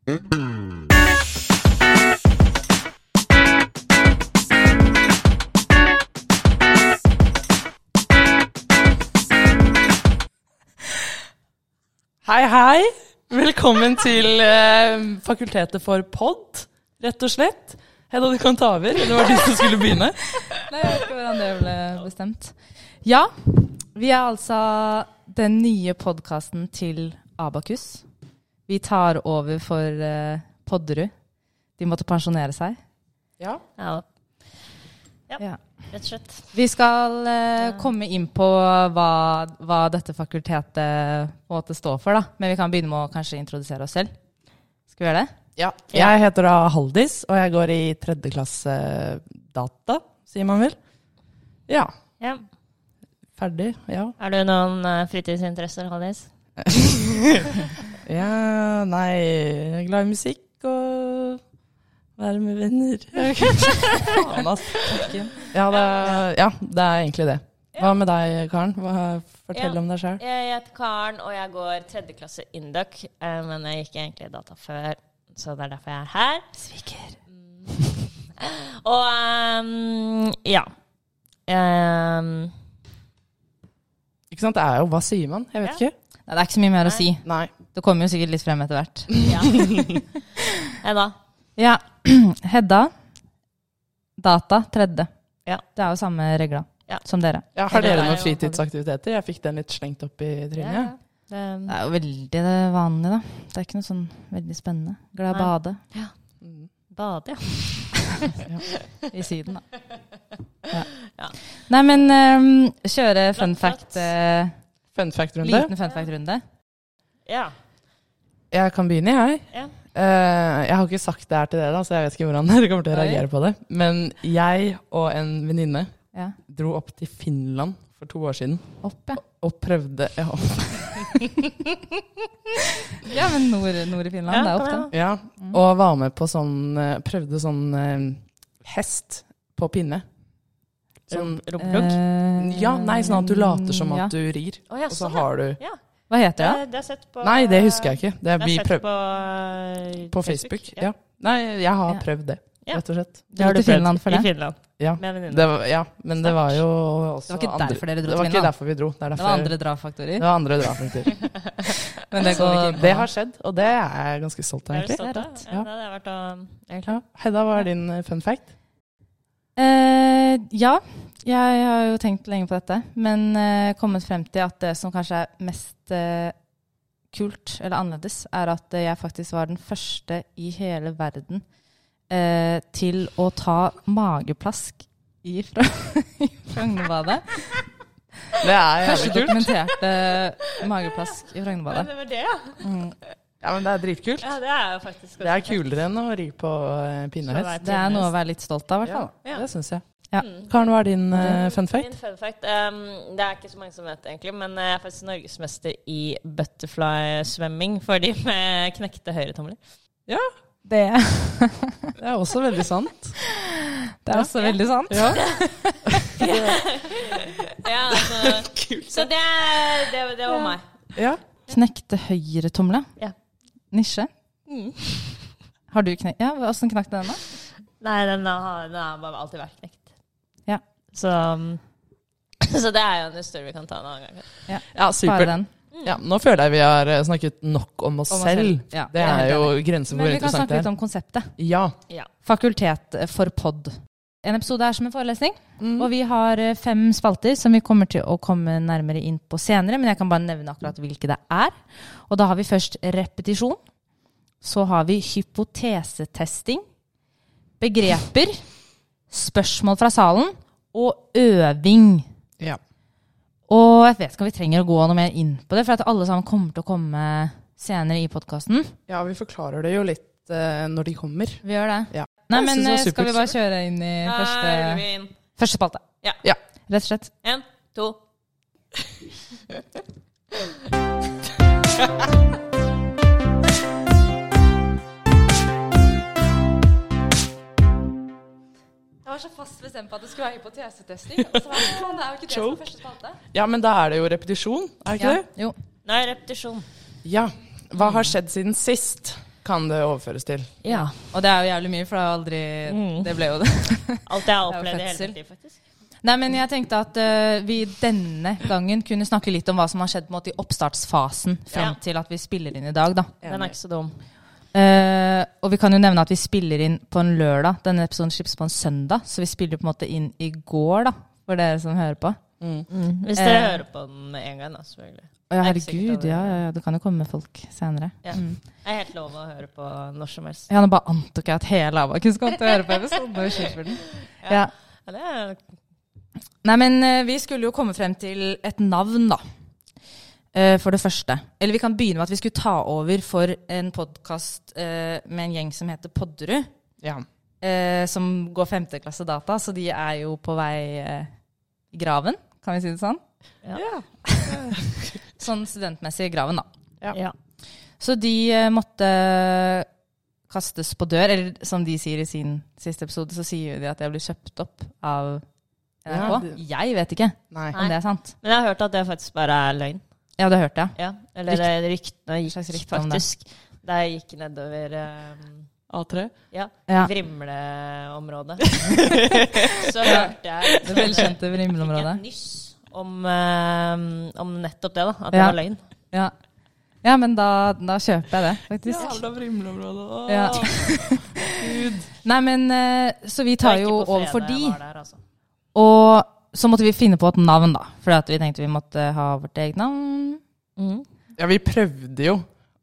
Hei, hei. Velkommen til eh, Fakultetet for pod, rett og slett. Hedda, du kan ta over. Det var du som skulle begynne. Nei, jeg vet ikke hvordan det ble bestemt. Ja, vi er altså den nye podkasten til Abakus. Vi tar over for uh, Podderud. De måtte pensjonere seg. Ja. Ja, Ja. rett og slett. Vi skal eh, komme inn på hva, hva dette fakultetet måtte stå for, da. Men vi kan begynne med å kanskje introdusere oss selv. Skal vi gjøre det? ja. Jeg heter da Haldis, og jeg går i tredje klasse data, sier man vel. Ja. Ja. Ferdig. Ja. Er du noen eh, fritidsinteresser, Hallis? ja. Nei, jeg er glad i musikk og være med venner. Ja, det, ja, det er egentlig det. Hva med deg, Karen? Hva, fortell Ja. om deg sjøl. Jeg heter Karen, og jeg går tredje klasse Induc, eh, men jeg gikk egentlig data før, så det er derfor jeg er her. Sviker. Og um, ja. Um, Ikke sant? Det er jo Hva sier man? Jeg vet Ja. ikke. Nei, det er ikke så mye mer å si. Nei. Det kommer jo sikkert litt frem etter hvert. ja. Hedda. Ja, Hedda. Data, tredje. Ja. Det er jo samme regler Ja. som dere. Ja, har dere er noen fritidsaktiviteter? Jeg fikk den litt slengt opp i trynet. Det, Det er jo veldig det vanlige, da. Det er ikke noe sånn veldig spennende. Glad i å bade Ja. bade, ja. i Syden, da. Ja. Ja. Nei, men um, kjøre fun fact Uh, Fun fact-runde. Liten fun fact-runde. Ja. Jeg kan begynne, jeg. Ja. Uh, jeg har ikke sagt det her til dere, da, så jeg vet ikke hvordan dere kommer til å Oi. reagere på det. Men jeg og en venninne Ja. dro opp til Finland for to år siden Opp, ja. og prøvde ja, Ja, men nord, nord i Finland, Ja, det er opp, da. ja, Mm. og var med på sånn eh, Prøvde sånn uh, hest på pinne. Sånn Rump- Rumpeplugg? Eh, Ja, nei, sånn at du later som ja. at du rir, oh, ja, og så sånn, har du ja. Hva heter det? Det, det er sett på Nei, det husker jeg ikke. Det, Det er vi sett på, eh, på Facebook. Ja. Nei, jeg har Ja. prøvd det, Ja. rett og slett. Du prøvd Finland for det? I? Finland. Ja. Det var, ja, men det var jo også Det var ikke andre, derfor dere dro til Finland? Det var ikke Finland? derfor vi dro. Det, er derfor, var andre drafaktorer? det var andre drafaktorer. Men det går det har skjedd, og det er jeg ganske stolt av, Er du egentlig. stolt Det er av? rått. Ja, Ja. det hadde vært å. Ja. Hedda, hva er din eh, fun fact? Eh, ja, jeg har jo tenkt lenge på dette, men eh, kommet frem til at det som kanskje er mest eh, kult eller annerledes, er at jeg faktisk var den første i hele verden eh, til å ta mageplask i, Fra i Frognerbadet. Det er jævlig kult. dokumenterte mageplask i Frognerbadet. det var det, ja. Mm. Ja, men det er dritkult. Ja, det er jo faktisk Det er kulere enn å ri på eh, pinnehest. Det er noe å være litt stolt av, i hvert fall. Ja. det syns jeg. Ja. Mm. Karen, hva er din uh, fun Min fun fact um, Det er ikke så mange som vet det, egentlig, men jeg er faktisk norgesmester i butterfly-svømming for de med knekte høyretomler. Det, Det er også veldig sant. det er også veldig sant. Ja. Ja, altså, så det, det, det var meg. ja. Knekte høyretomle. Ja. Nisje. Mm. Har du knekt? Ja, Åssen knakk den, da? Nei, den har, den har bare alltid vært knekt. Ja. Så, um, så det er jo en historie vi kan ta en annen gang. ja, ja super. den. Ja, nå føler jeg vi har eh, snakket nok om oss Om oss selv. selv. Ja, Det er jo grensen for hvor interessant det er. Men vi kan snakke litt om konseptet. Ja. Ja. Fakultet for pod. En episode er som en forelesning, Mm. og vi har eh, fem spalter som vi kommer til å komme nærmere inn på senere, men jeg kan bare nevne akkurat hvilke det er. Og da har vi først repetisjon. Så har vi hypotesetesting, begreper, spørsmål fra salen og øving. Ja. Og jeg vet ikke om vi trenger å gå noe mer inn på det, for at alle sammen kommer til å komme senere i podkasten. ja, vi forklarer det jo litt eh, når de kommer. Vi gjør det. Ja. Nei, men det eh, skal vi bare kjøre inn i første, inn. første spalte? Ja. Ja. Rett og slett. En, to. Jeg var så fast bestemt på at det skulle være hypotesetesting. Og så var jeg sånn, det er jo ikke det som er første spalte. Ja, men da er det jo repetisjon, er det ikke Ja, jo. Nå er repetisjon. Ja. Hva har skjedd siden sist? Kan det overføres til. Ja. Og det er jo jævlig mye, for det er jo aldri Mm. Det ble jo det. Alt jeg har opplevd i hele mitt liv, faktisk. Nei, men jeg tenkte at uh, vi denne gangen kunne snakke litt om hva som har skjedd på en måte, i oppstartsfasen fram Ja. til at vi spiller inn i dag, da. Den er ikke så dum. Uh, og vi kan jo nevne at vi spiller inn på en lørdag. Denne episoden slippes på en søndag, så vi spiller på en måte inn i går, da, for dere som hører på. Mm. Hvis dere uh, hører på den med en gang, da, selvfølgelig. Å ja, er herregud, ja, ja, ja, det kan jo komme folk senere. Ja. Mm. Det er helt lov å høre på når som helst. Ja, nå bare antok jeg at hele Abakus kom til å høre på episoden. Ja. Ja, det er Nei, men eh, vi skulle jo komme frem til et navn, da. Eh, for det første. Eller vi kan begynne med at vi skulle ta over for en podkast med en gjeng som heter Podderud. Ja. eh, som går femte klasse data, så de er jo på vei eh, i graven, kan vi si det sånn? Ja. Sånn studentmessig i graven, da. Ja. Ja. Så de eh, måtte kastes på dør, eller som de sier i sin siste episode, så sier de at jeg blir kjøpt opp av NRK. Ja, Jeg vet ikke Nei. om det er sant. Men jeg har hørt at det faktisk bare er løgn. Ja, det hørte jeg. Ja. Eller Rykt- ryktene gikk slags rykte om det. Da jeg gikk nedover um, A3? ja, Ja. Vrimleområdet. Så hørte jeg Det velkjente Vrimleområdet. Jeg Fikk en et nyss om, um, om nettopp det, da. At det Ja. var løgn. Ja. ja, men da, da kjøper jeg det, faktisk. Jævla vrimleområde. Ja. Nei, men eh, Så vi tar jo over for de. der, altså. Og så måtte vi finne på et navn, da. For vi tenkte vi måtte ha vårt eget navn. Mm. Ja, vi prøvde jo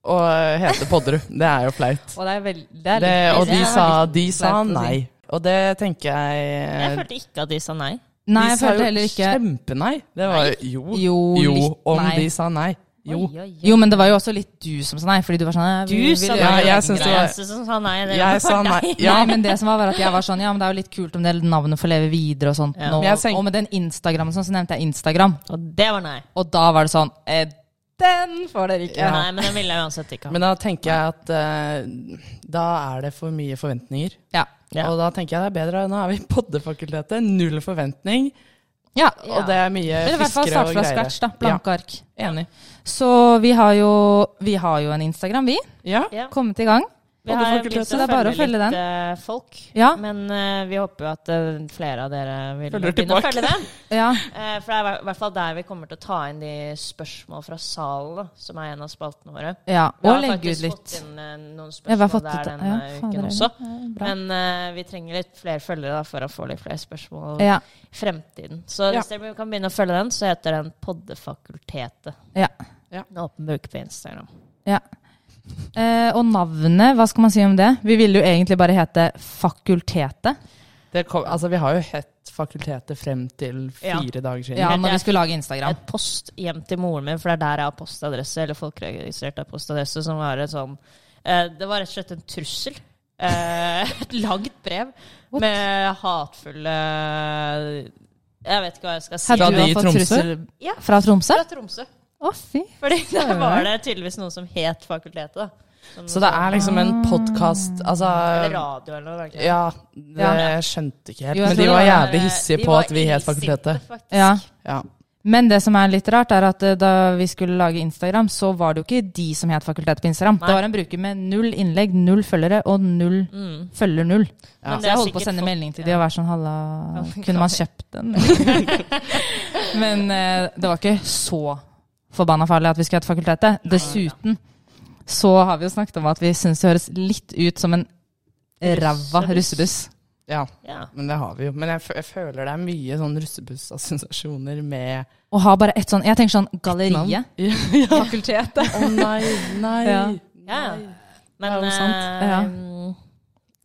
å hete Podderud. Det er jo flaut. Og det er vel, det er Det, og det de er sa, de sa nei. Og det tenker jeg Jeg følte ikke at de sa nei. Nei, De jeg sa følte jo heller ikke kjempenei. Det var jo Jo, Jo, litt om nei. de sa nei. Jo. Oi, oi, oi. Jo, men det var jo også litt du som sa nei, fordi du var sånn Du sa nei. Ja, jeg den synes det var- som sa nei. Det Jeg var sa nei. Ja, Nei, men det som var, var at jeg var sånn Ja, men det er jo litt kult om det navnet får leve videre og sånt Ja. tenk- Og med den Instagram-en sånn, så nevnte jeg Instagram. Og det var nei. Og da var det sånn eh, Den får dere ikke. Ja. Nei, men den ville jeg uansett ikke ha. Men da tenker jeg at eh, da er det for mye forventninger. Ja. Ja. Og da tenker jeg det er bedre. Nå er vi i poddefakultetet, null forventning. ja. Ja. Og det er mye Eller i hvert fall fiskere starte og fra greier. scratch, da. Blanke ark. Enig. Så vi har jo Vi har jo en Instagram, vi. Ja. Ja. Kommet i gang. Vi har lyst begynt er å følge litt den. eh, folk. Ja. Men uh, vi håper jo at uh, flere av dere vil Følger begynne å følge den. Ja. uh, for det er i hvert fall der vi kommer til å ta inn de spørsmål fra salen, som er en av spaltene våre. ja. Vi Og har legge ut faktisk litt. fått inn noen vi spørsmål fått der denne ja, uken også. ja. Men vi trenger litt flere følgere da, for å få litt flere spørsmål Ja. i fremtiden. Så Ja. hvis dere kan begynne å følge den, så heter den Poddefakultetet. Ja. Ja. En åpen bruk på Instagram. ja. Eh, og navnet, hva skal man si om det? Vi ville jo egentlig bare hete Fakultetet. Det kom, altså, vi har jo hett fakultetet frem til Ja. fire dager siden. Ja, når vi skulle lage Instagram. Et post hjem til moren min, for det er der jeg har postadresse, eller folkeregistrert av postadresse, som var et sånn eh, Det var rett og slett en trussel. Eh, et langt brev What? med hatefulle Jeg vet ikke hva jeg skal si. Fra de i Tromsø? Ja. fra Tromsø? Fra Tromsø. Å, fy. Fordi da der var det tydeligvis noe som het fakultetet. da. Som Så det er liksom en podkast Altså Eller radio eller noe. ikke? Ja, det Ja. skjønte ikke helt. Jo, jeg Men tror de det var jævlig hissige på at vi het fakultetet. Ja. Ja. Men det som er litt rart, er at eh, da vi skulle lage Instagram, så var det jo ikke de som het Fakultetet på Instagram. Nei. Det var en bruker med null innlegg, null følgere og null Mm. følger null. Ja. Men Så er jeg holdt på å sikkert sende melding til de og være sånn Halla, kunne man kjøpt den? Men eh, det var ikke så forbanna farlig at vi skulle hatt Fakultetet. Dessuten så har vi jo snakket om at vi syns det høres litt ut som en ræva Russebuss. ja, Ja. men det har vi jo. Men jeg, jeg føler det er mye sånn russebussassosiasjoner med Å ha bare ett sånn Jeg tenker sånn Galleriet. Ja, ja. Fakultetet. Å nei, nei. Ja. Ja. Men Det er jo sant. eh, Ja.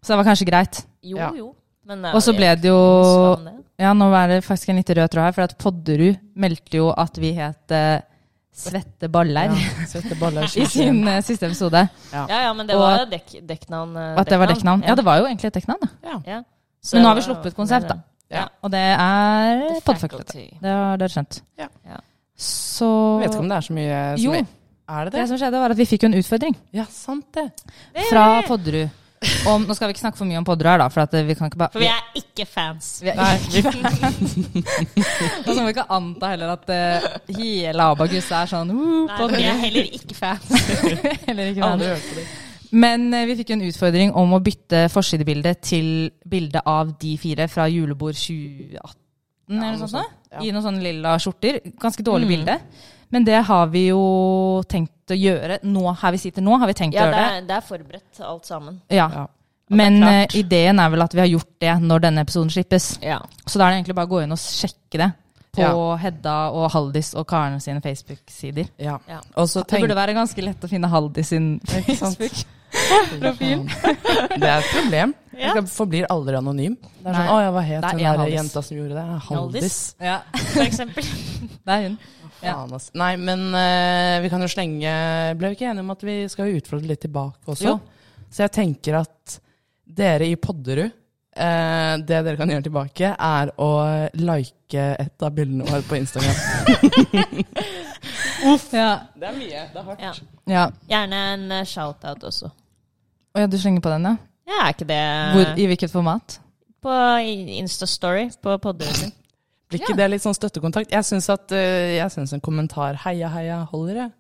Så det var kanskje greit. Jo, Ja. jo. Men, Og så ble det jo. Ja, nå er det faktisk en litt rød tråd her, for at Podderud meldte jo at vi het eh, Svette baller Ja, Svette baller i sin uh, siste episode. Ja, ja, men det Og var jo dek dekknavn. Uh, at det var dekknavn. Ja, det var jo egentlig et dekknavn, da. Ja. Så Men nå har vi sluppet konsept, da. Ja. Og det er Podfucket Podfakultetet. Det har dere skjønt. Ja. Ja. Så Jeg vet ikke om det er så mye som Jo, er det det det? som skjedde, var at vi fikk jo en utfordring Ja, sant det. fra Podderud. Om, nå skal vi ikke snakke for mye om podder her, da, for at vi kan ikke bare For vi er ikke fans. vi er- ikke fans. Og så må vi ikke anta heller at uh, hele Abagus er sånn uh, Nei, vi er heller ikke fans. Heller ikke det. Men uh, vi fikk jo en utfordring om å bytte forsidebilde til bilde av de fire fra julebord 2018. eller noe noe sånt, sånt, ja. I noen sånne lilla skjorter. Ganske dårlig Mm. bilde. Men det har vi jo tenkt å gjøre nå, her vi sitter nå. har vi tenkt Ja, å gjøre det. Ja, det er forberedt alt sammen. Ja. Ja. Men er eh, ideen er vel at vi har gjort det når denne episoden slippes. Ja. Så da er det egentlig bare å gå inn og sjekke det på Ja. Hedda og Haldis og Karen sine Facebook-sider. Ja. Ja. Det burde være ganske lett å finne Haldis sin Facebook. profil. Det er et problem. Ja. Jeg forblir aldri anonym. Det er Nei. sånn, å, ja, hva het den der Haldis. jenta som gjorde det? Haldis. Haldis. Ja, For eksempel. det er hun. Ja. Nei, men uh, vi kan jo slenge Ble vi ikke enige om at vi skal utfordre litt tilbake også? Jo. Så jeg tenker at dere i Podderud eh, Det dere kan gjøre tilbake, er å like et av bildene våre på Instagram. Ja. Det er mye. Det er hardt. Ja. ja. Gjerne en eh, shout-out også. Å ja, du slenger på den, ja? Ja, er ikke det Hvor, I hvilket format? På Instastory på podden? Blir ikke det litt sånn støttekontakt? Jeg syns eh, en kommentar 'heia, heia' holder, jeg.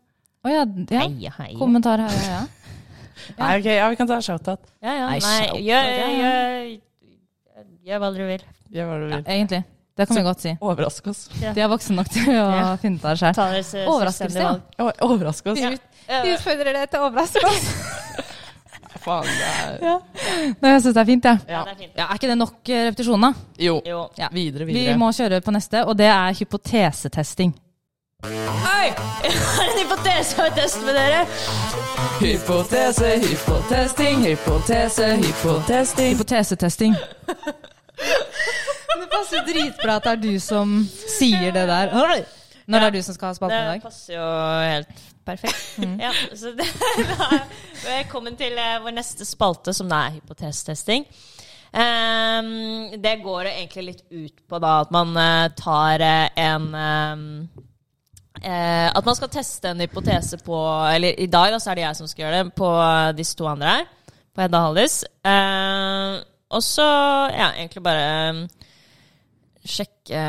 Å ja, ja. Heia, heia. Kommentar 'heia, heia'. ja. Nei, ok, ja, vi kan ta shout-out. Ja, ja. Nei, Nei, gjør, ja, ja. gjør, gjør hva dere vil. Gjør hva ja vil. egentlig. Det kan vi godt si. Overrask oss. De er voksne nok til å Ja. finne ut av det sjøl. Overraskelse, ja. Å, Overrask oss. Ja. Eh, utfordrer det til overraskelse. Faen, det er Nei, jeg syns det er fint, jeg. Ja, Ja. er. Ja. er ikke det nok eh, repetisjon, da? Jo. Jo. Ja. Videre, Vi må kjøre på neste, og det er hypotesetesting. Oi! Jeg har en hypotese å teste med dere. Hypotese, hypotesting, hypotese, hypotesting. Hypotesetesting. det passer dritbra at det er du som sier det der. Oi! Når det er du som skal ha spalten i dag? Det passer jo helt perfekt. Ja, så det, da velkommen til eh, vår neste spalte, som da er hypotestesting. Um, det går egentlig litt ut på da at man eh, tar eh, en um, eh, At man skal teste en hypotese på Eller i dag da, så er det jeg som skal gjøre det, på disse to andre her. På Hedda Hallis. Eh, og så ja, egentlig bare um, sjekke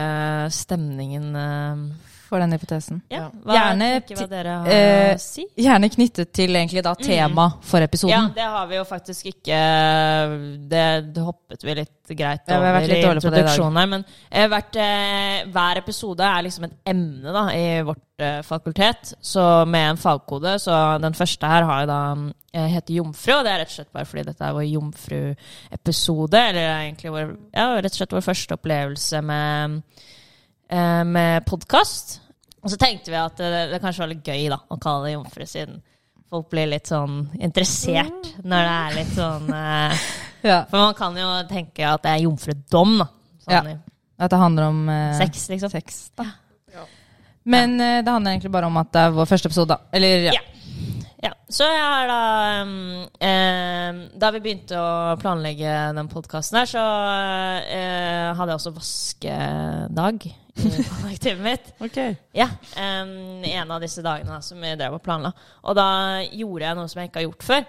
stemningen. eh, For den hypotesen. ja, Ja. hva, Gjerne hva dere har eh, å si? Gjerne knyttet til egentlig da tema for episoden. Ja, det har vi jo faktisk ikke Det, det hoppet vi litt greit over vært litt i introduksjonen her. Men eh, hvert, eh, hver episode er liksom et emne da, i vårt eh, fakultet. Så med en fagkode. Så den første her har jo da eh, heter Jomfru, og det er rett og slett bare fordi dette er vår jomfruepisode. Eller er egentlig vår, ja, rett og slett vår første opplevelse med, eh, med podkast. Og så tenkte vi at det, det kanskje var litt gøy da, å kalle det jomfru, siden folk blir litt sånn interessert når det er litt sånn eh, Ja. For man kan jo tenke at det er jomfrudom, da. Sånn ja. At det handler om eh, sex, liksom. sex da. Men eh, det handler egentlig bare om at det er vår første episode, da. Eller ja. Ja. Ja, Så jeg har da um, eh, Da vi begynte å planlegge den podkasten her, så eh, hadde jeg også vaskedag kollektivet mitt. Ok. Ja, um, en av disse dagene da, som vi drev og planla. Og da gjorde jeg noe som jeg ikke har gjort før.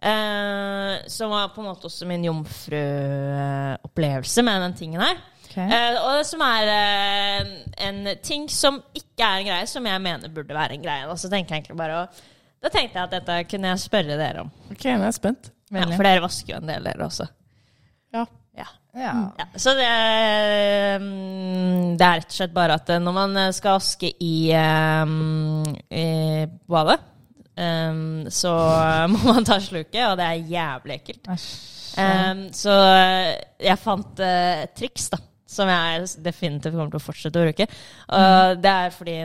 Uh, som var på en måte også min jomfruopplevelse med den tingen her. Okay. Uh, og det som er uh, en ting som ikke er en greie, som jeg mener burde være en greie. Da, så tenker jeg egentlig bare å, Da tenkte jeg at dette kunne jeg spørre dere om. Ok, nå er jeg spent. Ja, for dere vasker jo en del, dere også. Ja. Ja. Ja. Ja, så det, mm, det er rett og slett bare at når man skal vaske i, um, i badet, um, så må man ta sluket, og det er jævlig ekkelt. Um, så jeg fant uh, triks, da. Som jeg definitivt kommer til å fortsette å bruke. Og det er fordi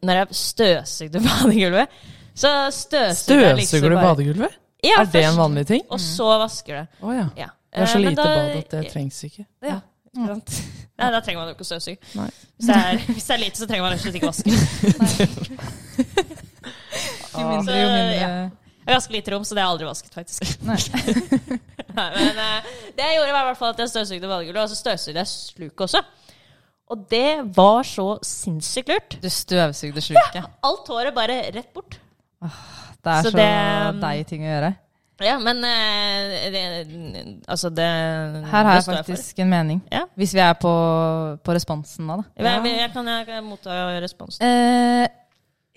når jeg støvsugde badegulvet, så støvsugde jeg liksom Støvsuger du badegulvet? Ja, er det en vanlig ting? Og så vasker det. Oh, ja. Ja. Det er så Eh, lite da- bad at det trengs ikke. ja, ikke sant? Nei, da trenger man jo ikke å støvsuge. Hvis, hvis det er lite, så trenger man rett og slett ikke vaske. Jo mindre, Så, jo mindre. ja. Jeg har ganske lite rom, så det har jeg aldri vasket, faktisk. Nei. Nei, men eh, det jeg gjorde, var i hvert fall at jeg støvsugde badegulvet, og så støvsugde jeg sluket også. Og det var så sinnssykt lurt. Du støvsugde sluket. Alt håret bare rett bort. Det er Så så, det- deg ting å gjøre. Ja, men eh, det, Altså, det Her har jeg faktisk jeg en mening. Ja. Hvis vi er på, på responsen nå, da. Jeg, jeg, jeg, kan, jeg kan motta responsen.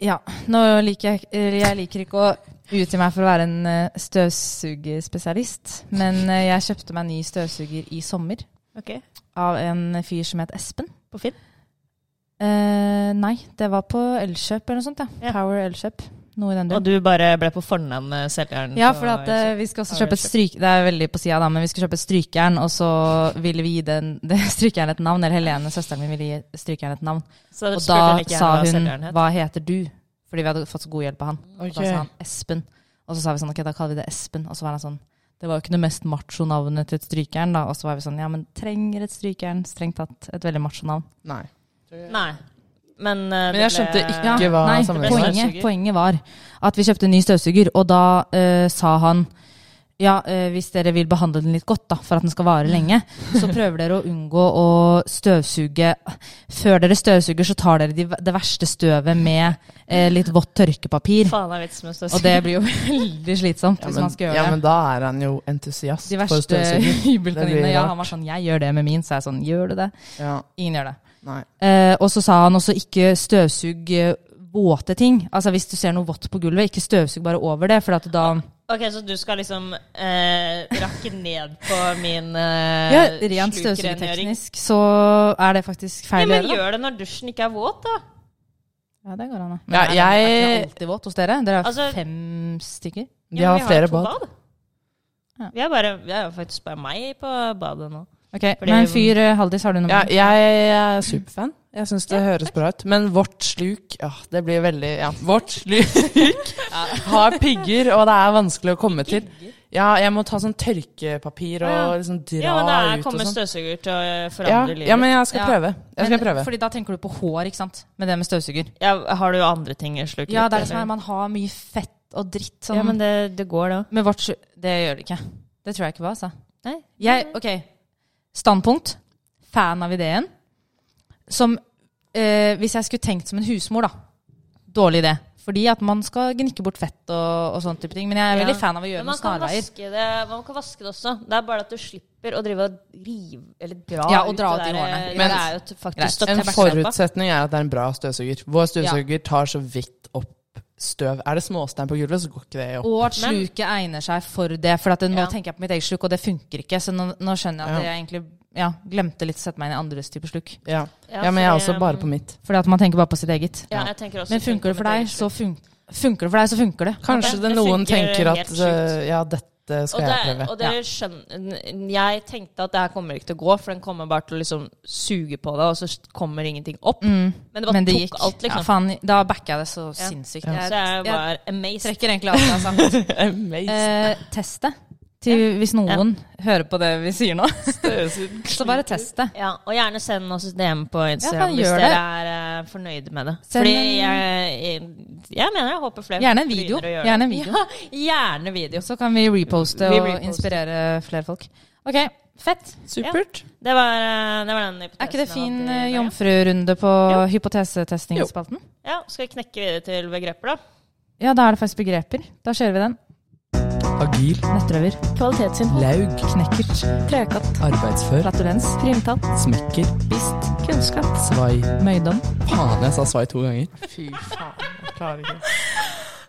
Ja. Nå liker jeg Jeg liker ikke å utgi meg for å være en eh, støvsugerspesialist. Men eh, jeg kjøpte meg ny støvsuger i sommer Okay. av en fyr som het Espen. På Finn? Eh, nei, det var på Elkjøp eller noe sånt. ja. Ja. Power Elkjøp. Noe i den Og du bare ble på fornavn med selgeren? Ja, for at uh, vi skal også kjøpe et stryk... Det er veldig på sida, da, men vi skal kjøpe et strykejern, og så ville vi gi den, det strykejern et navn. Eller Helene, søsteren min, ville gi strykejern et navn. Så Og da sa hun hva, het. 'hva heter du?' Fordi vi hadde fått så god hjelp av han. Og da sa han Espen. Og så sa vi sånn, ok, da kaller vi det Espen. Og så var han sånn, det var jo ikke det mest macho navnet til et strykejern, da. Og så var vi sånn, ja, men trenger et strykejern strengt tatt et veldig macho navn? Nei. Nei. Men, uh, Men jeg skjønte ikke Ja, hva nei, sammenhengen var. poenget, poenget var at vi kjøpte en ny støvsuger, og da uh, sa han ja, eh, hvis dere vil behandle den litt godt da, for at den skal vare lenge, så prøver dere å unngå å støvsuge Før dere støvsuger, så tar dere de, det verste støvet med eh, litt vått tørkepapir. Faen, jeg vet jeg Og det blir jo veldig slitsomt Ja hvis men, man skal gjøre ja, det. men da er han jo entusiast De for verste De verste hybelkaninene. Ja, han var sånn 'jeg gjør det med min', så jeg sånn 'gjør du det'? Ja, Ingen gjør det. Eh, og så sa han også ikke støvsug eh, våte ting. Altså Hvis du ser noe vått på gulvet, ikke støvsug bare over det. For at da Ok, Så du skal liksom eh, rakke ned på min eh, ja, Rent støvsugerteknisk så er det faktisk feil Ja, men gjør det når dusjen ikke er våt, da. Ja, det går an. da. Men Ja, er, er ikke den alltid våt hos dere? Dere er Altså- fem stykker? Ja, vi har flere to bad. Ja. Vi er bare, vi er faktisk bare meg på badet nå. Ok, Fordi- Men fyr eh, Haldis, har du noe Ja, jeg, jeg er superfan. Jeg syns det høres bra ut. Men vårt sluk ja, det blir veldig Ja, vårt sluk har pigger, og det er vanskelig å komme til. Ja, jeg må ta sånn tørkepapir og liksom dra Ja, men det er ut og kommer sånn. støvsuger til å eh, Ja, forandre livet. ja, men jeg skal prøve. Jeg skal Men, prøve. Fordi da tenker du på hår, ikke sant? Med det med støvsuger. Ja, har du andre ting i sluket? Ja, det er det som er, man har mye fett og dritt. Sånn. Ja, men det, det går, da. Men vårt sluk Det gjør det ikke. Det tror jeg ikke på, altså. Nei. Jeg, ok, standpunkt. Fan av ideen. Som eh, Hvis jeg skulle tenkt som en husmor, da. Dårlig idé. Fordi at man skal gnikke bort fett og, og sånne type ting. Men jeg er Ja. veldig fan av å gjøre Men noen snarveier. det, man kan vaske det også. Det er bare at du slipper å drive og rive Eller dra Ja, og dra ut, ut i der, Men det er jo faktisk Greit. En forutsetning er at det er en bra støvsuger. Vår støvsuger tar så vidt opp støv. Er det småstein på gulvet, så går ikke det opp. Og at Men- sluket egner seg for det. For at det, nå Ja. tenker jeg på mitt eget sluk, og det funker ikke. Så nå, nå skjønner jeg at Ja. jeg egentlig ja, glemte litt å sette meg inn i andres type sluk. Ja. Ja, ja, men jeg er også bare på mitt. Fordi at man tenker bare på sitt eget. Ja, jeg tenker også Men funker det for deg, så sluk. funker det for deg, så funker det. Kanskje det det noen tenker at øh, ja, dette skal det, jeg prøve. og dere skjønner Jeg tenkte at det her kommer ikke til å gå, for den kommer bare til å liksom suge på det, og så kommer ingenting opp. Mm. Men det bare Men det tok gikk. alt, Ja, liksom. faen, da backa jeg det så Ja. sinnssykt. så jeg Jeg, var jeg amazed. trekker egentlig alt jeg har sagt. Eh, test det. Til, hvis noen hører på det vi sier nå. Så bare test det. Ja, og gjerne send oss et DM på Instagram ja, hvis dere det. er uh, fornøyde med det. Send Fordi jeg, jeg, jeg mener jeg håper flere Gjerne en video. begynner å gjøre Gjerne en det. video. Ja, gjerne video. Så kan vi reposte Vi og reposter. inspirere flere folk. Ok, fett. Supert. Det var, eh, det var den hypotesen Er ikke det fin eh, jomfrurunde på Jo. hypotesetestingsspalten? Ja, Skal vi knekke videre til begreper, da? Ja, da er det faktisk begreper. Da kjører vi den. Agil. Nettrøver. Kvalitetssyn. Laug. Knekkert. Trekatt. Arbeidsfør. Flatulens. Primtall. Smekker. Bist. Kunnskap. Svai. Møydom. Faen, jeg sa svai to ganger. Fy faen, jeg klarer ikke.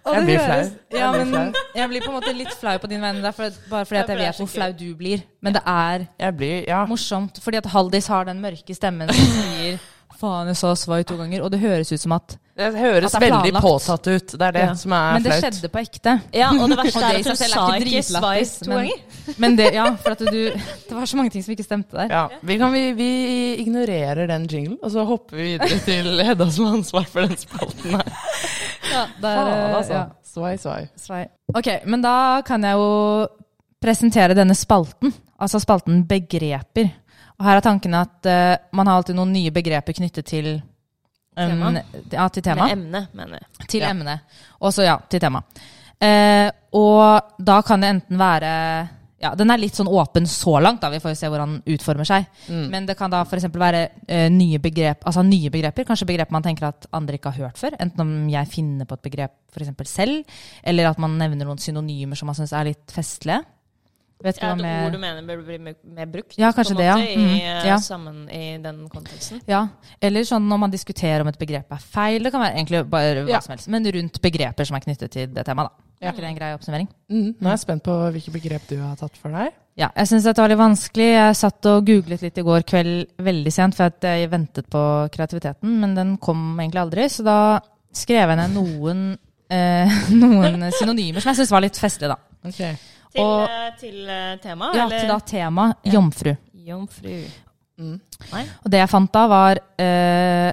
Og Jeg blir høres- flau. Ja, men jeg blir på en måte litt flau på din vegne, for, bare fordi at jeg vet hvor flau du blir. Men det er Jeg blir Ja. morsomt, fordi at Haldis har den mørke stemmen som sier Faen, jeg sa svai to ganger. Og det høres ut som at Det høres At det er veldig påtatt ut. Det er det Ja. som er flaut. Men det flaut. skjedde på ekte. Ja, og det verste Og er at hun sa ikke ikke svai to men- ganger. Men det, ja, for at du Det var så mange ting som ikke stemte der. Ja, vi, kan, vi, vi ignorerer den jinglen, og så hopper vi videre til Hedda som har ansvar for den spalten her. Ja, der, Faen, altså. ja, Svai, svai. svai. Ok, men da kan jeg jo presentere denne spalten. Altså spalten begreper. Og her er tanken at uh, man har alltid noen nye begreper knyttet til um, Tema. Ja, til tema. Med emne, mener jeg. Til Ja. emne. Og så ja, til tema. Uh, og da kan det enten være ja, Den er litt sånn åpen så langt, da. vi får jo se hvordan den utformer seg. Mm. Men det kan da f.eks. være uh, nye, begrep, altså nye begreper. Kanskje begrep man tenker at andre ikke har hørt før. Enten om jeg finner på et begrep eksempel selv, eller at man nevner noen synonymer som man syns er litt festlige. Vet ikke Ja, hva et ord du mener bør bli mer, brukt Ja, kanskje det, ja. måte, Mhm, i, eh, ja. sammen i den konteksten. Ja, eller sånn når man diskuterer om et begrep er feil. Det kan være egentlig bare hva Ja. som helst. Men rundt begreper som er knyttet til det temaet, da. Er ikke det en grei oppsummering? Mm. Nå er jeg spent på hvilke begrep du har tatt for deg. Ja, jeg syns dette var litt vanskelig. Jeg satt og googlet litt i går kveld veldig sent, for at jeg ventet på kreativiteten, men den kom egentlig aldri. Så da skrev jeg ned noen, eh, noen synonymer som jeg syns var litt festlige, da. Ok. Til, Og- eh, til eh, tema? Ja, til da tema jomfru. Jomfru. Mm. Og det jeg fant da, var eh,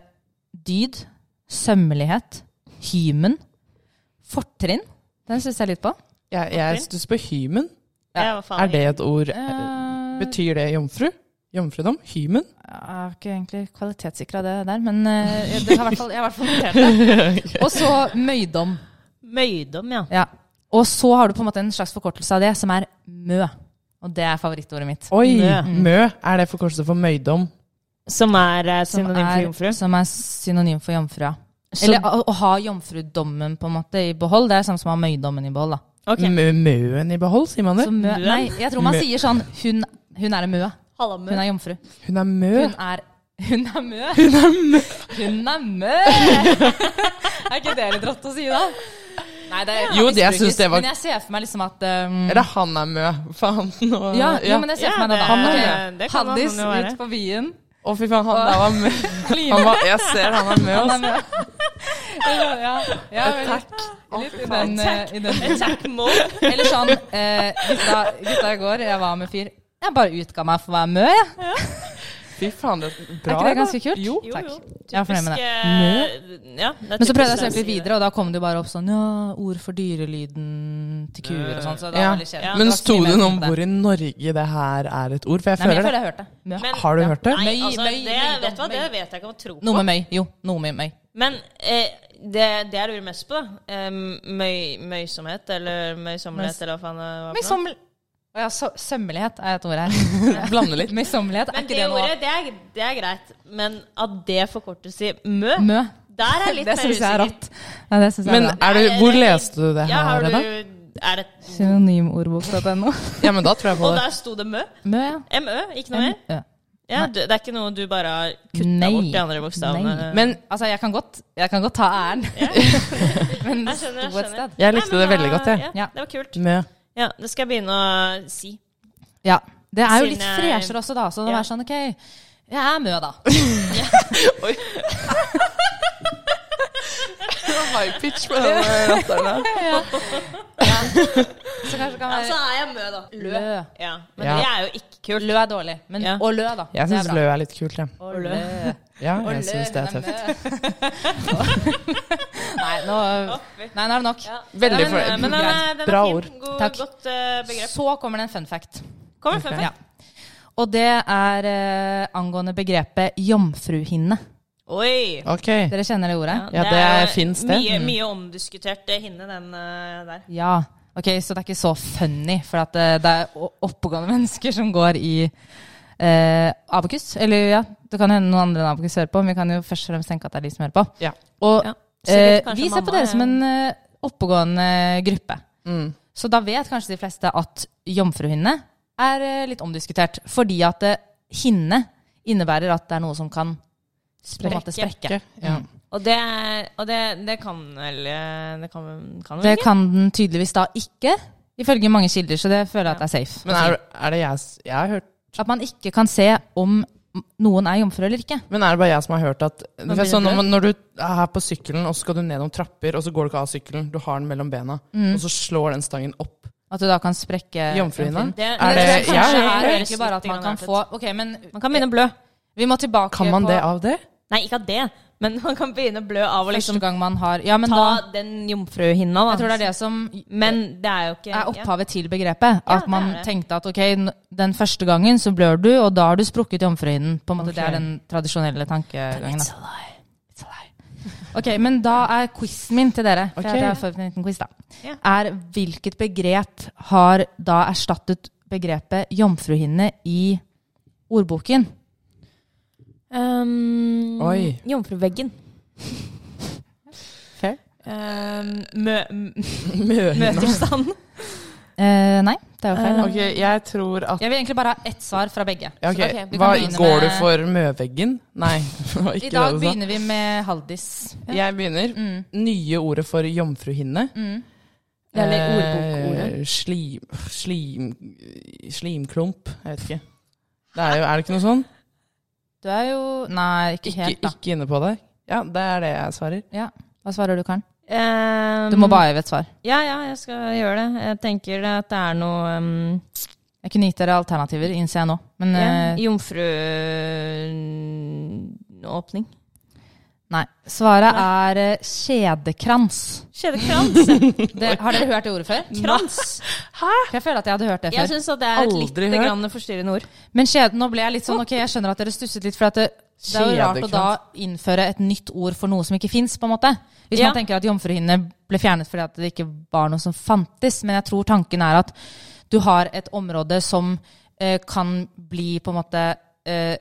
dyd, sømmelighet, hymen, fortrinn. Den syns jeg litt på. Jeg, jeg stusser på hymen. Ja, Er det et ord? Uh, Betyr det jomfru? Jomfrudom? Hymen? Jeg har ikke egentlig kvalitetssikra det der, men uh, det har hvert fall, jeg har i hvert fall notert det. Og så møydom. Møydom, ja. Ja. Og så har du på en måte en slags forkortelse av det, som er mø. Og det er favorittordet mitt. Oi! Mø. Mø. Er det forkortelse for møydom? Som er eh, synonym for jomfru. Som er synonym for jomfru, ja. Så- Eller å, å ha jomfrudommen på en måte i behold, det er samme som å ha møydommen i behold. da. Okay. Mø Møen i behold, sier man det? Så mø, nei, jeg tror man Mø. sier sånn hun, hun er en mø. Hun er jomfru. Hun er mø. Hun er Hun er mø. Hun er mø. Hun er mø! er ikke det litt rått å si, da? Nei, det er, Jo, det- jeg synes det var- Men jeg ser for meg liksom at um, Eller han er mø. Faen. Og... ja, jo, men jeg ser for meg det. Ja, det- det han jo være. ut på byen. Å, fy faen, han der var mø. Han var, jeg ser han er mø. Altså. er mø. ja, ja, Takk litt i den, eh, i den Attack mode. Eller sånn eh, gutta, gutta i går, jeg var med fyr. Jeg bare utga meg for å være mø, jeg. Fy faen, det er bra. Er ikke det ganske kult? Jo, Jo, takk. jo. Jeg er fornøyd med det. Typisk, eh, Ja, det Men så prøvde jeg å søke litt videre, og da kom det jo bare opp sånn ja, ord for dyrelyden til kuer og sånn. Så det Ja. var veldig kjedelig. Ja. Men sto det noe om hvor i Norge det her er et ord? For jeg Nei, men jeg føler jeg har hørt det. Ja. Men- Har du hørt det? Nei, altså, det, vet du hva, det vet jeg ikke om jeg tror på. Noe med møy. Jo, noe med møy. Men eh, det, det jeg lurer mest på, da eh, Møysomhet, eller møysommelighet, eller hva faen det var. Ja, så, sømmelighet er et ord her. Blander litt. Møysommelighet, er Men ikke det det noe ordet, det er, det er greit. Men at det forkortes i mø, Mø. der er litt Det syns jeg er rått. Ja, det synes jeg Men er du, hvor leste du det Ja, har her, du, da? er det, Synonymordbok.no. Ja, men da tror jeg på og der sto det mø. Mø, ja. MØ, ikke noe mer? Ja. Det er ikke noe du bare har kutta bort de andre bokstavene? Nei. Men Altså, jeg kan godt, jeg kan godt ta æren. Men det sto et sted. jeg likte Nei, men det veldig godt, jeg. Ja, Ja. det var kult. Mø. Ja, det skal jeg begynne å si. Ja. Det er jo Siden litt jeg- freshere også, da. Så det Ja. er sånn, OK, jeg er Mø, da. Det var high pitch på den latteren der. Så kanskje det kan Ja, så er jeg mø, da. Lø. Ja, men Ja. det er jo ikke kult. Lø er dårlig. Men, Ja. Og lø, da. Jeg syns lø er litt kult, jeg. Og lø. Ja, jeg lø, syns det er tøft. Nei, nå, nei, nå er det nok. Ja. Veldig Men, for- eh, men den er, den Bra ord. God, Takk. Godt uh. Så kommer det en fun fact. Kommer fun fact. Ja. Og det er uh, angående begrepet jomfruhinne. Oi! Okay. Dere kjenner det ordet? Ja, det er- finnes det. Mye, Mm. mye omdiskutert eh, hinne, den uh, der. Ja. Ok, så det er ikke så funny, for at eh, det er oppegående mennesker som går i eh, Abakus. Eller ja, det kan hende noen andre Abakus hører på, men vi kan jo først og fremst tenke at det er de som hører på. Ja. Og Ja. eh, Sikkert vi ser på dere er- som en eh, oppegående gruppe. Mm. Så da vet kanskje de fleste at jomfruhinne er eh, litt omdiskutert. Fordi at eh, hinne innebærer at det er noe som kan på en måte Sprekke. sprekke. Ja. Og det, og det, det kan vel eh, Det kan, kan vel Det kan den tydeligvis da ikke, ifølge mange kilder, så det føler jeg at det er safe. Men er, er det jeg Jeg har hørt At man ikke kan se om noen er jomfru eller ikke. Men er det bare jeg som har hørt at det er sånn, når, du? er her på sykkelen, og så skal du ned noen trapper, og så går du ikke av sykkelen, du har den mellom bena, Mm. og så slår den stangen opp. At du da kan sprekke Jomfruhinna? Det, Er det- det er egentlig bare at man kan få Ok, men Man kan begynne å blø. vi må tilbake Kan man på det av det? Nei, ikke av det, men man kan begynne å blø av å første liksom gang man har Ja, men ta da den jomfruhinna, da. Jeg tror det er det som Men det er jo ikke er opphavet til begrepet. Ja, At man er det. tenkte at ok, den første gangen så blør du, og da har du sprukket jomfruhinnen. På en måte, Det er den tradisjonelle tankegangen. It's a lie. It's a lie. Ok, Men da er quizen min til dere. For okay. jeg har en liten quiz da. Ja. Er hvilket begrep har da erstattet begrepet jomfruhinne i ordboken? Um, Oi. Jomfruveggen. Fair. Um, mø, møterstand. Uh. Eh, nei, det er jo feil. Uh, okay, jeg tror at Jeg vil egentlig bare ha ett svar fra begge. ja, ok, Så, ok, Hva går Går du for møveggen? Nei, I dag det begynner vi med Haldis. Jeg begynner. Mm. Nye ordet for jomfruhinne. Mm. Eller ordbokordet. Eh, slim, slim, slimklump. Jeg vet ikke. Det er, jo, er det ikke noe sånn? Du er jo Nei, ikke Ikke, helt, da. ikke inne på det? Ja, det er det jeg svarer. Ja. Hva svarer du, Karen? Um, Du må bare gi et svar. Ja, ja, jeg skal gjøre det. Jeg tenker at det er noe um, Jeg kunne gitt dere alternativer, innser jeg nå. Men ja, eh, Jomfruåpning. Nei. Svaret er eh, kjedekrans. Kjedekrans. Det, har dere hørt det ordet før? Krans. For Jeg føler at jeg hadde hørt det Jeg før. syns at det er et Aldri lite hørt. grann forstyrrende ord. Men kjede, nå ble jeg litt sånn Ok, jeg skjønner at dere stusset litt, for at det, det er jo rart å da innføre et nytt ord for noe som ikke fins, på en måte. Hvis Ja. man tenker at jomfruhinne ble fjernet fordi at det ikke var noe som fantes. Men jeg tror tanken er at du har et område som eh, kan bli på en måte eh,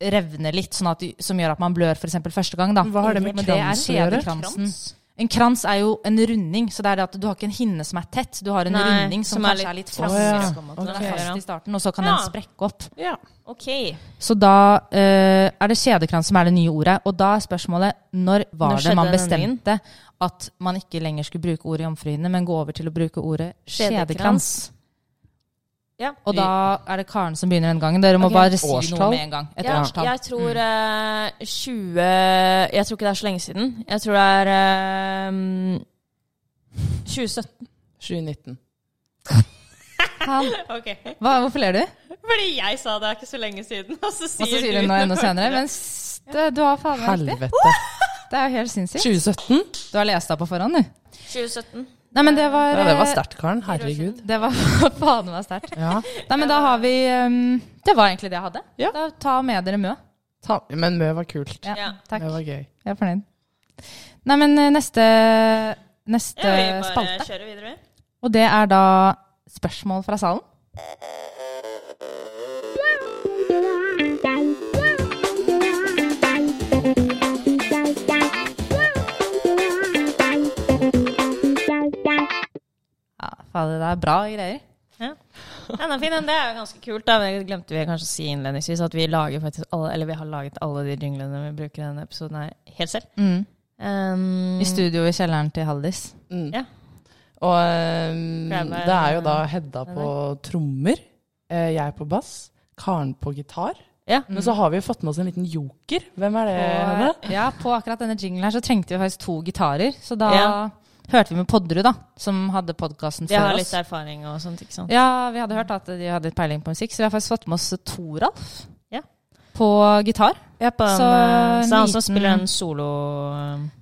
revne litt, sånn at, som gjør at man blør f.eks. første gang. Da. Hva har det med er krans å gjøre? En krans er jo en runding, så det er det at du har ikke en hinne som er tett. Du har en Nei, runding som, som er kanskje er litt fast, Å, fast. ja. på en måte. Den Ok. er fast i starten, og så kan Ja. den sprekke opp. Ja. Okay. Så da uh, er det kjedekrans som er det nye ordet. Og da er spørsmålet når var Når det man bestemte at man ikke lenger skulle bruke ordet jomfruhinne, men gå over til å bruke ordet Kjedekrans. Ja. Og da er det Karen som begynner den gangen. Dere må okay. bare si Årstall? noe med en gang. Et Ja, årstall. jeg tror uh, 20 Jeg tror ikke det er så lenge siden. Jeg tror det er uh, 2017. 2019. Han, Ok. hva, hvorfor ler du? Fordi jeg sa det er ikke så lenge siden, og så Og så sier du noe enda senere. Men det, du har faen meg riktig. Det er jo helt sinnssykt. 2017? Du har lest deg på forhånd, du. 2017. Nei, men det var Ja, det var eh, sterkt, Karen. Herregud. Det var faen meg sterkt. Ja. Nei, men da har vi um, Det var egentlig det jeg hadde. Ja. Da Ta med dere Mø. Ta, men Mø var kult. Ja. Takk. Mø var gøy. Jeg er fornøyd. Nei, men eh, neste, neste Ja, vi bare spalte. Og det er da spørsmål fra salen. Fader, det er bra greier. Ja, den er fin. Det er jo ganske kult. Da. Det glemte vi kanskje å si innledningsvis, at vi lager alle, eller vi har laget alle de jinglene vi bruker i denne episoden her, helt selv. Mm. Um, I studio i kjelleren til Haldis. Mm. Ja. Og um, det er jo da Hedda på trommer, eh, jeg på bass, Karen på gitar. Ja. Men så har vi fått med oss en liten joker. Hvem er det? Og, ja, på akkurat denne jinglen her så trengte vi faktisk to gitarer. Så da Ja. Hørte vi med Podderud, da, som hadde podkasten for oss. har oss. litt erfaring og sånt, ikke sant. Ja, vi hadde hørt at de hadde litt peiling på musikk, så vi har faktisk fått med oss Toralf Ja. på gitar. Ja, på den, Så eh, så han som liten- spiller den solo...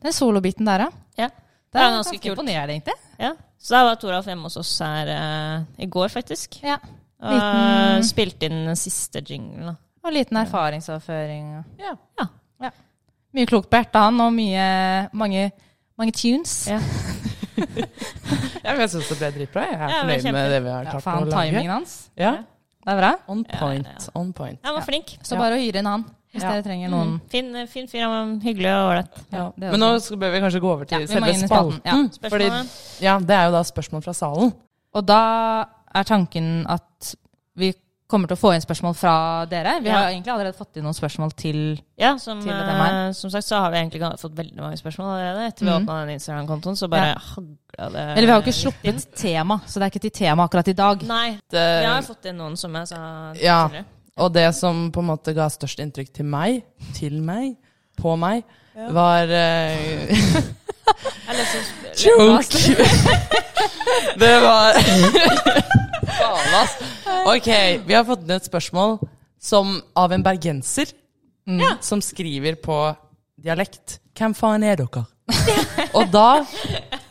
Den solobiten der, ja. Ja. Det Ja, er ganske ganske imponerende, egentlig. Ja. Så da var Toralf hjemme hos oss her uh, i går, faktisk. Ja. Og Liten- spilte inn den siste jinglen. Og liten erfaringsoverføring. og- Ja. Ja. Mye klokt på hjertet, han, og mye, mange, mange tunes. Ja. Ja, men jeg syns det ble dritbra. Jeg er Ja, fornøyd kjempe- med det vi har Ja, klart faen, å lage. timingen hans. Ja, Det er bra. on point. ja, ja. On point. Han var flink. Så Ja. bare å hyre inn han, hvis Ja. dere trenger noen. Fin, fin fyr. Han var hyggelig og ålreit. Ja. Men nå skal- bør vi kanskje gå over til Ja, selve spalten, spalten. ja. Fordi, ja, det er jo da spørsmål fra salen. Og da er tanken at vi kommer til å få inn spørsmål fra dere. Vi Ja. har egentlig allerede fått inn noen spørsmål til Ja, som, Til eh, som sagt så har vi egentlig fått veldig mange spørsmål allerede. Etter vi Mhm. åpna den Instagram-kontoen, så bare Ja. hagla det Eller vi har jo ikke sluppet inn. tema, så det er ikke til tema akkurat i dag. Nei. Det, Vi har fått inn noen, som jeg sa Ja. tidligere. Og det som på en måte ga størst inntrykk til meg, til meg, på meg, var eh, Eller så- Joke! det var Faen, ass. Ok, vi har fått inn et spørsmål som, av en bergenser mm, som skriver på dialekt. Hvem faen er dere? Og da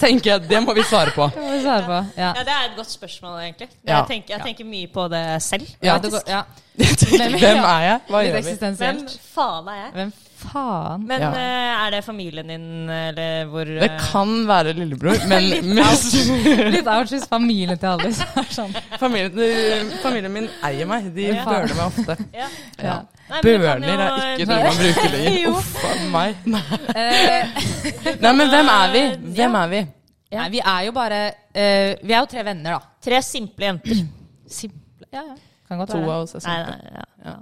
tenker jeg det må vi svare på. Det må vi svare på. Ja. Ja, det er et godt spørsmål, egentlig. Ja. Jeg, tenker, jeg tenker mye på det selv. Ja, det går, ja. Hvem er jeg? Hva gjør vi? Hvem faen er jeg? Hvem faen? Men Ja. eh, er det familien din, eller hvor Det eh, kan være lillebror, men Litt ouch hvis familien til Alice er sånn. familien, familien min eier meg. De Ja. bøler meg ofte. ja. Ja. Nei, Bøler er ikke noe man bruker lenger. Uff a meg. Nei. Eh, Nei, men hvem er vi? Hvem er vi? nei, vi er jo bare uh, Vi er jo tre venner, da. Tre simple jenter. Simple. Ja, ja. Kan godt To være. av oss er Nei, simple. nei, ja.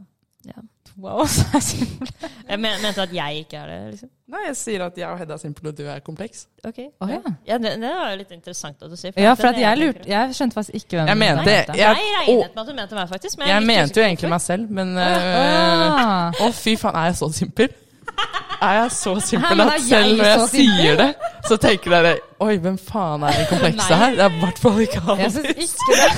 Ja. Wow, så er simple. Jeg men, mente at jeg ikke er det, liksom. Nei, jeg sier at jeg og Hedda er simple, og du er kompleks. Ok. Oh, ja. ja det, det var jo litt interessant at du sier. Ja, for at jeg det lurte Jeg skjønte faktisk ikke hvem Jeg du mente- mente. Jeg, jeg- regnet med at du mente meg, faktisk. Men Jeg jeg mente jo egentlig meg selv, men Å, øh, Å, fy faen, er jeg så simpel? Er jeg så simpel at selv når jeg sier det, så tenker dere Oi, hvem faen er det komplekse her? Det er i hvert fall ikke Jeg han. syns ikke det.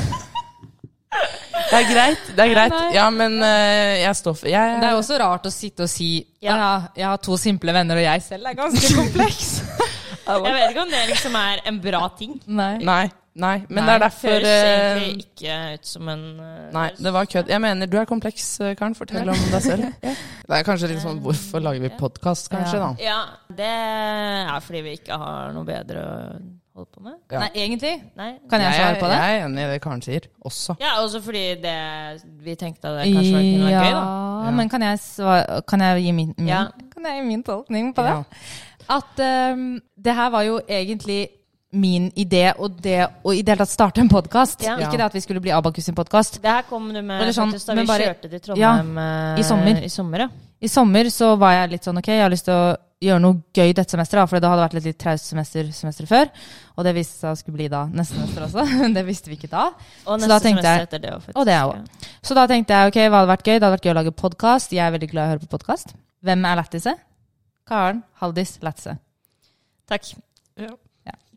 Det er greit. det er greit. Ja, men uh, jeg står for jeg, Det er også rart å sitte og si Ja. ja. jeg har to simple venner, og jeg selv er ganske kompleks. Jeg vet ikke om det liksom er en bra ting. Nei. Nei. Nei, men Nei, det er derfor Høres øh, egentlig ikke ut som en uh, Nei, det var kødd. Jeg mener, du er kompleks, Karen. Fortell om deg selv. Det er kanskje litt sånn Hvorfor lager vi podkast, kanskje, da? Ja, det er fordi vi ikke har noe bedre å holde på med. Ja. Nei, egentlig. Nei. Kan jeg svare på det? Jeg er enig i det Karen sier, også. Ja, også fordi det, vi tenkte at det kanskje kunne vært gøy, da. Ja, men kan jeg, svare, kan jeg gi min, min, Ja. kan jeg gi min tolkning på det? At um, det her var jo egentlig min idé, og det å i det hele tatt starte en podkast. Ja. Ikke det at vi skulle bli Abakus sin podkast. Det her kom du med sånn, da vi bare- kjørte til Trondheim ja, i sommer. I sommer, ja. I sommer så var jeg litt sånn ok, jeg har lyst til å gjøre noe gøy dette semesteret, da, for det hadde vært litt, litt traust semester semesteret før. Og det viste seg å skulle bli da neste semester også, men det visste vi ikke da. Og Så neste da semester jeg- etter det faktisk. og det også. Så da tenkte jeg ok, hva hadde vært gøy? Det hadde vært gøy å lage podkast. Jeg er veldig glad i å høre på podkast. Hvem er lættise? Karen, Haldis, lættise. Takk.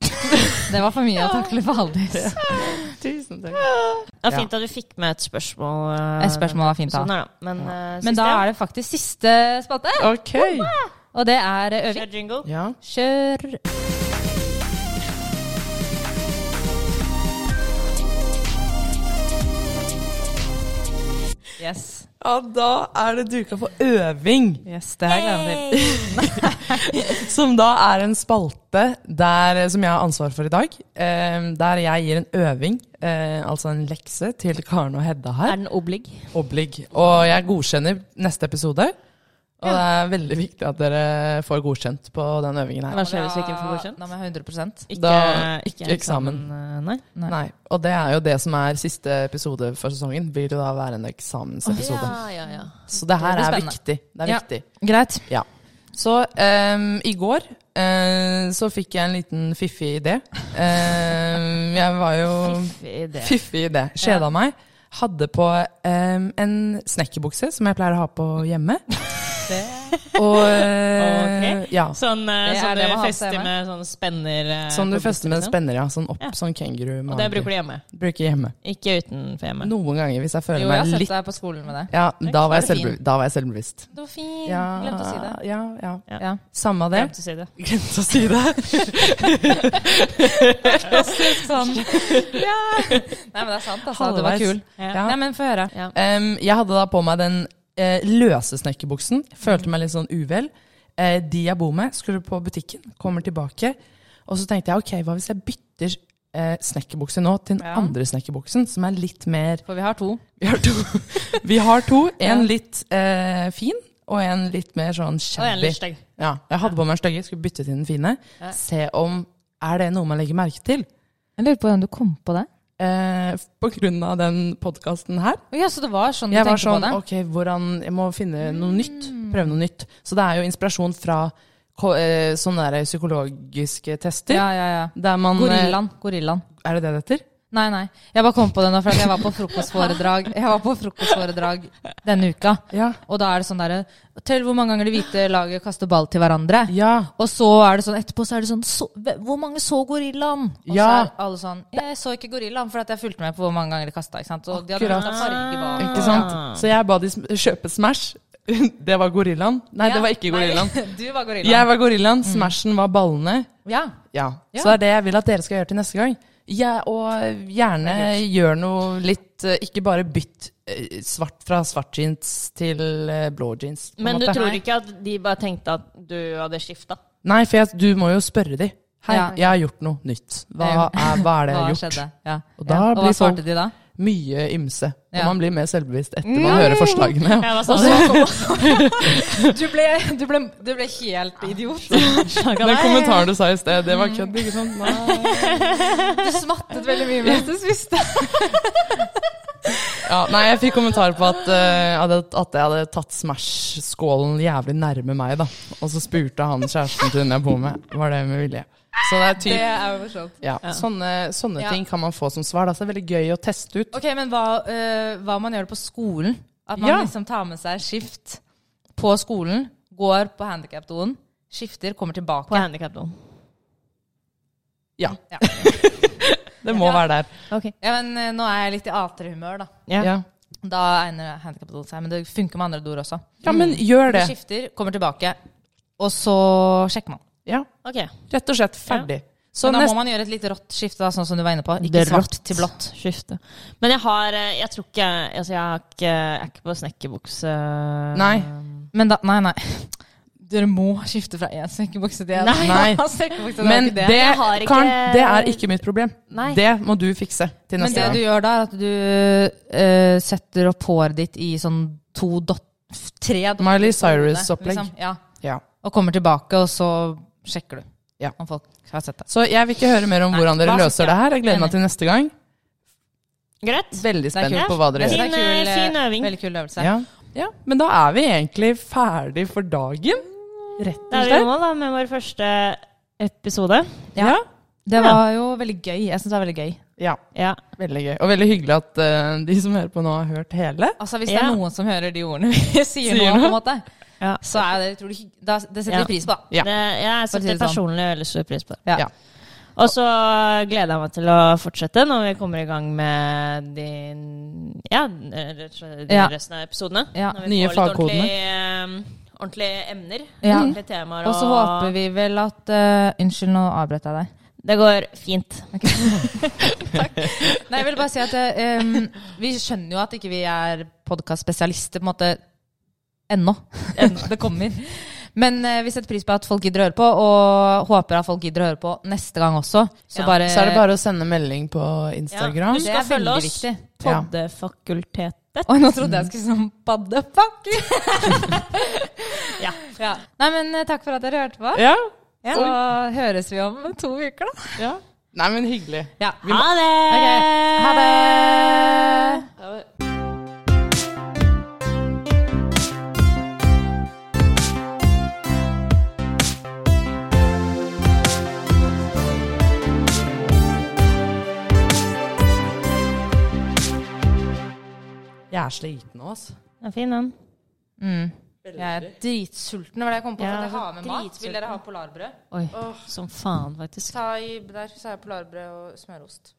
Det var for mye å takle for Haldis. Tusen takk. Det var fint at du fikk med et spørsmål. eh, Et spørsmål var fint, da. Sånn er Men, Men, uh, Men da er det faktisk siste spalte, Ok. og det er øving. Kjør jingle. Ja. Kjør. Yes. Ja, da er det duka for øving. yes det har jeg gledet til. Som da er en spalte der, som jeg har ansvar for i dag. Eh, der jeg gir en øving, eh, altså en lekse, til Karen og Hedda her. Er den oblig? Oblig. Og jeg godkjenner neste episode. Og det er veldig viktig at dere får godkjent på den øvingen her. Hva skjer hvis vi ikke får godkjent? Da må jeg ha 100 Ikke, Da- ikke eksamen. eksamen. Nei. Nei. Nei. Og det er jo det som er siste episode for sesongen. Vil jo da være en eksamensepisode. Ja, ja, ja. Så det her Det er viktig. Det er Ja. viktig. Greit. Så um, i går uh, så fikk jeg en liten fiffig idé. Uh, jeg var jo Fiffig idé. Fiffig idé. Kjeda meg. Hadde på um, en snekkerbukse som jeg pleier å ha på hjemme. Og okay. Ja. Sånn, eh, Det sånn du har fester med sånn spenner eh, Sånn du fester med en spenner, ja. Sånn opp, Ja. sånn kengurumage. Og det bruker du hjemme? Bruker hjemme. Ikke utenfor hjemme? Noen ganger hvis jeg føler Jo, jeg har meg sett litt deg på skolen med det. Ja, da var, jeg er da var jeg selvbevisst. Det var fint. Ja, Glemte å si det. Ja, ja. Ja. Ja. Samme det. Glemte å si det. Glemte å si det. Klassisk sånn. ja. Nei, men det er sant, altså. Du var kul. Ja. Nei, men få høre. Ja. Em, jeg hadde da på meg den eh, løse snekkerbuksen. Følte meg litt sånn uvel. Eh, de jeg bor med, skulle på butikken, kommer tilbake. Og så tenkte jeg ok, hva hvis jeg bytter eh, snekkerbukse nå til den Ja. andre snekkerbuksen, som er litt mer For vi har to. Vi har to. Vi har to en Ja. litt eh, fin, og en litt mer sånn Og en shabby. litt stygg. Ja, jeg hadde på meg en stygge, skulle bytte til den fine. Ja. Se om Er det noe man legger merke til? Jeg lurer på hvordan du kom på det. Eh, på grunn av den podkasten her. Oh Ja, så det var sånn du Jeg var tenkte sånn på det? Ok, hvordan Jeg må finne noe nytt. Prøve noe nytt. Så det er jo inspirasjon fra eh, sånne der psykologiske tester. Ja, ja, ja. Man eh, Gorillaen. Gorillaen. Er det det det heter? Nei, nei. Jeg bare kom på det nå, for jeg var på frokostforedrag Jeg var på frokostforedrag denne uka. Ja. Og da er det sånn derre Tell hvor mange ganger det hvite laget kaster ball til hverandre. Ja. Og så er det sånn etterpå så er det sånn så, Hvor mange så gorillaen? Og Ja. så er alle sånn Jeg så ikke gorillaen, for jeg fulgte med på hvor mange ganger de kasta. Ikke sant? Og de hadde farge bak. Ikke sant? Ah. Så jeg ba de kjøpe Smash. Det var gorillaen. Nei, Ja. det var ikke gorillaen. Du var gorillaen. Jeg var gorillaen. Smashen var ballene. Ja. Ja. Ja. Så det er det jeg vil at dere skal gjøre til neste gang. Ja, og gjerne gjør noe litt eh, Ikke bare bytt eh, svart fra svart jeans til eh, blå jeans. Men du tror ikke at de bare tenkte at du hadde skifta? Nei, for jeg, du må jo spørre de. Hei, Ja. jeg har gjort noe nytt. Hva er, hva er det jeg har gjort? Ja. Og og hva svarte de da? Mye ymse. Og Ja. man blir mer selvbevisst etter man hører forslagene. Ja, hva du? ble, du, ble, du ble helt idiot. Den kommentaren du sa i sted, det var kødd, ikke sant? Nei. Du smattet veldig mye mens du spiste. Ja, nei, jeg fikk kommentar på at, uh, at jeg hadde tatt Smash-skålen jævlig nærme meg, da. Og så spurte han kjæresten til hun jeg bor med, var det med vilje. Så det er typ, er jo morsomt. ja, sånne, sånne Ja. ting kan man få som svar. Da. Så det er veldig gøy å teste ut. Ok, men hva, uh, hva man gjør det på skolen? At man Ja. liksom tar med seg skift på skolen, går på handikapdoen, skifter, kommer tilbake. På handikapdoen. Ja. Ja. Det må Ja. være der. Okay. Ja, men eh, nå er jeg litt i aterhumør, da. Ja. Ja. Da egner handikapdoen seg. Men det funker med andre doer også. ja, men gjør Du skifter, kommer tilbake, og så sjekker man. Ja, Okay. rett og slett ferdig. Så Men da må man gjøre et litt rått skifte, da, sånn som du var inne på. Ikke svart til blått. Skifte. Men jeg har eh, Jeg tror ikke Altså, jeg, har ikke, jeg er ikke på snekkerbukse. Nei. Men da Nei, nei. Dere må skifte fra én snekkerbukse til en Nei. Men det, det. Ikke- Karen, det er ikke mitt problem. Nei. Det må du fikse til Men neste det du gjør da, er at du eh, setter opp håret ditt i sånn to dot... Tre dotter Miley Cyrus-opplegg. liksom. Ja. Ja. Og kommer tilbake, og så sjekker du Ja. om folk har sett det. Så jeg vil ikke høre mer om Nei, hvordan dere hva skal løser jeg? det her. Jeg gleder meg til neste gang. Greit. Veldig Det er spent kult. på hva dere gjør. synes det er Fin, kul, eh, fin øving. Veldig kul øvelse. Ja. ja, Men da er vi egentlig ferdig for dagen. Rett Da og er vi i slett. mål da med vår første episode. Ja. Det var jo veldig gøy. Jeg syns det var veldig gøy. ja, Ja. veldig gøy. Og veldig hyggelig at eh, de som hører på nå, har hørt hele. Altså Hvis det Ja. er noen som hører de ordene vi sier, Sier nå, på en måte, Ja. så er det utrolig da, Det setter Ja. vi pris på, da. Ja. Det, jeg setter det sånn. personlig veldig stor pris på det. Ja. Ja. Og så gleder jeg meg til å fortsette når vi kommer i gang med de, ja, de resten av episodene. Ja. Når vi Nye får litt fagkodene. Ordentlige, eh, ordentlige emner. Ja. Ordentlige temaer. Og så håper vi vel at uh, Unnskyld, nå avbrøt jeg deg. Det går fint. Nei, jeg vil bare si at um, vi skjønner jo at ikke vi er podkastspesialister, på en måte, ennå. det kommer. Men eh, vi setter pris på at folk gidder å høre på, og håper at folk gidder å høre på neste gang også. Så, Ja. bare, Så er det bare å sende melding på Instagram. Husk Det å er følge veldig oss. viktig. Ja. Poddefakultetet. Oi, nå trodde jeg skulle si sånn paddefuck. Ja. ja. Nei, men eh, takk for at dere hørte på. Ja. Så høres vi om to uker, da. ja. Nei, men hyggelig. Ja. Ha det! Ok, Ha det! Jeg er sliten nå, altså. Den er fin, den. Mm. Jeg er dritsulten. Det var det jeg kom på. Ja, jeg har med mat. Vil dere ha polarbrød? Oi, som faen, faktisk. Ta i, der så har jeg polarbrød og smørost.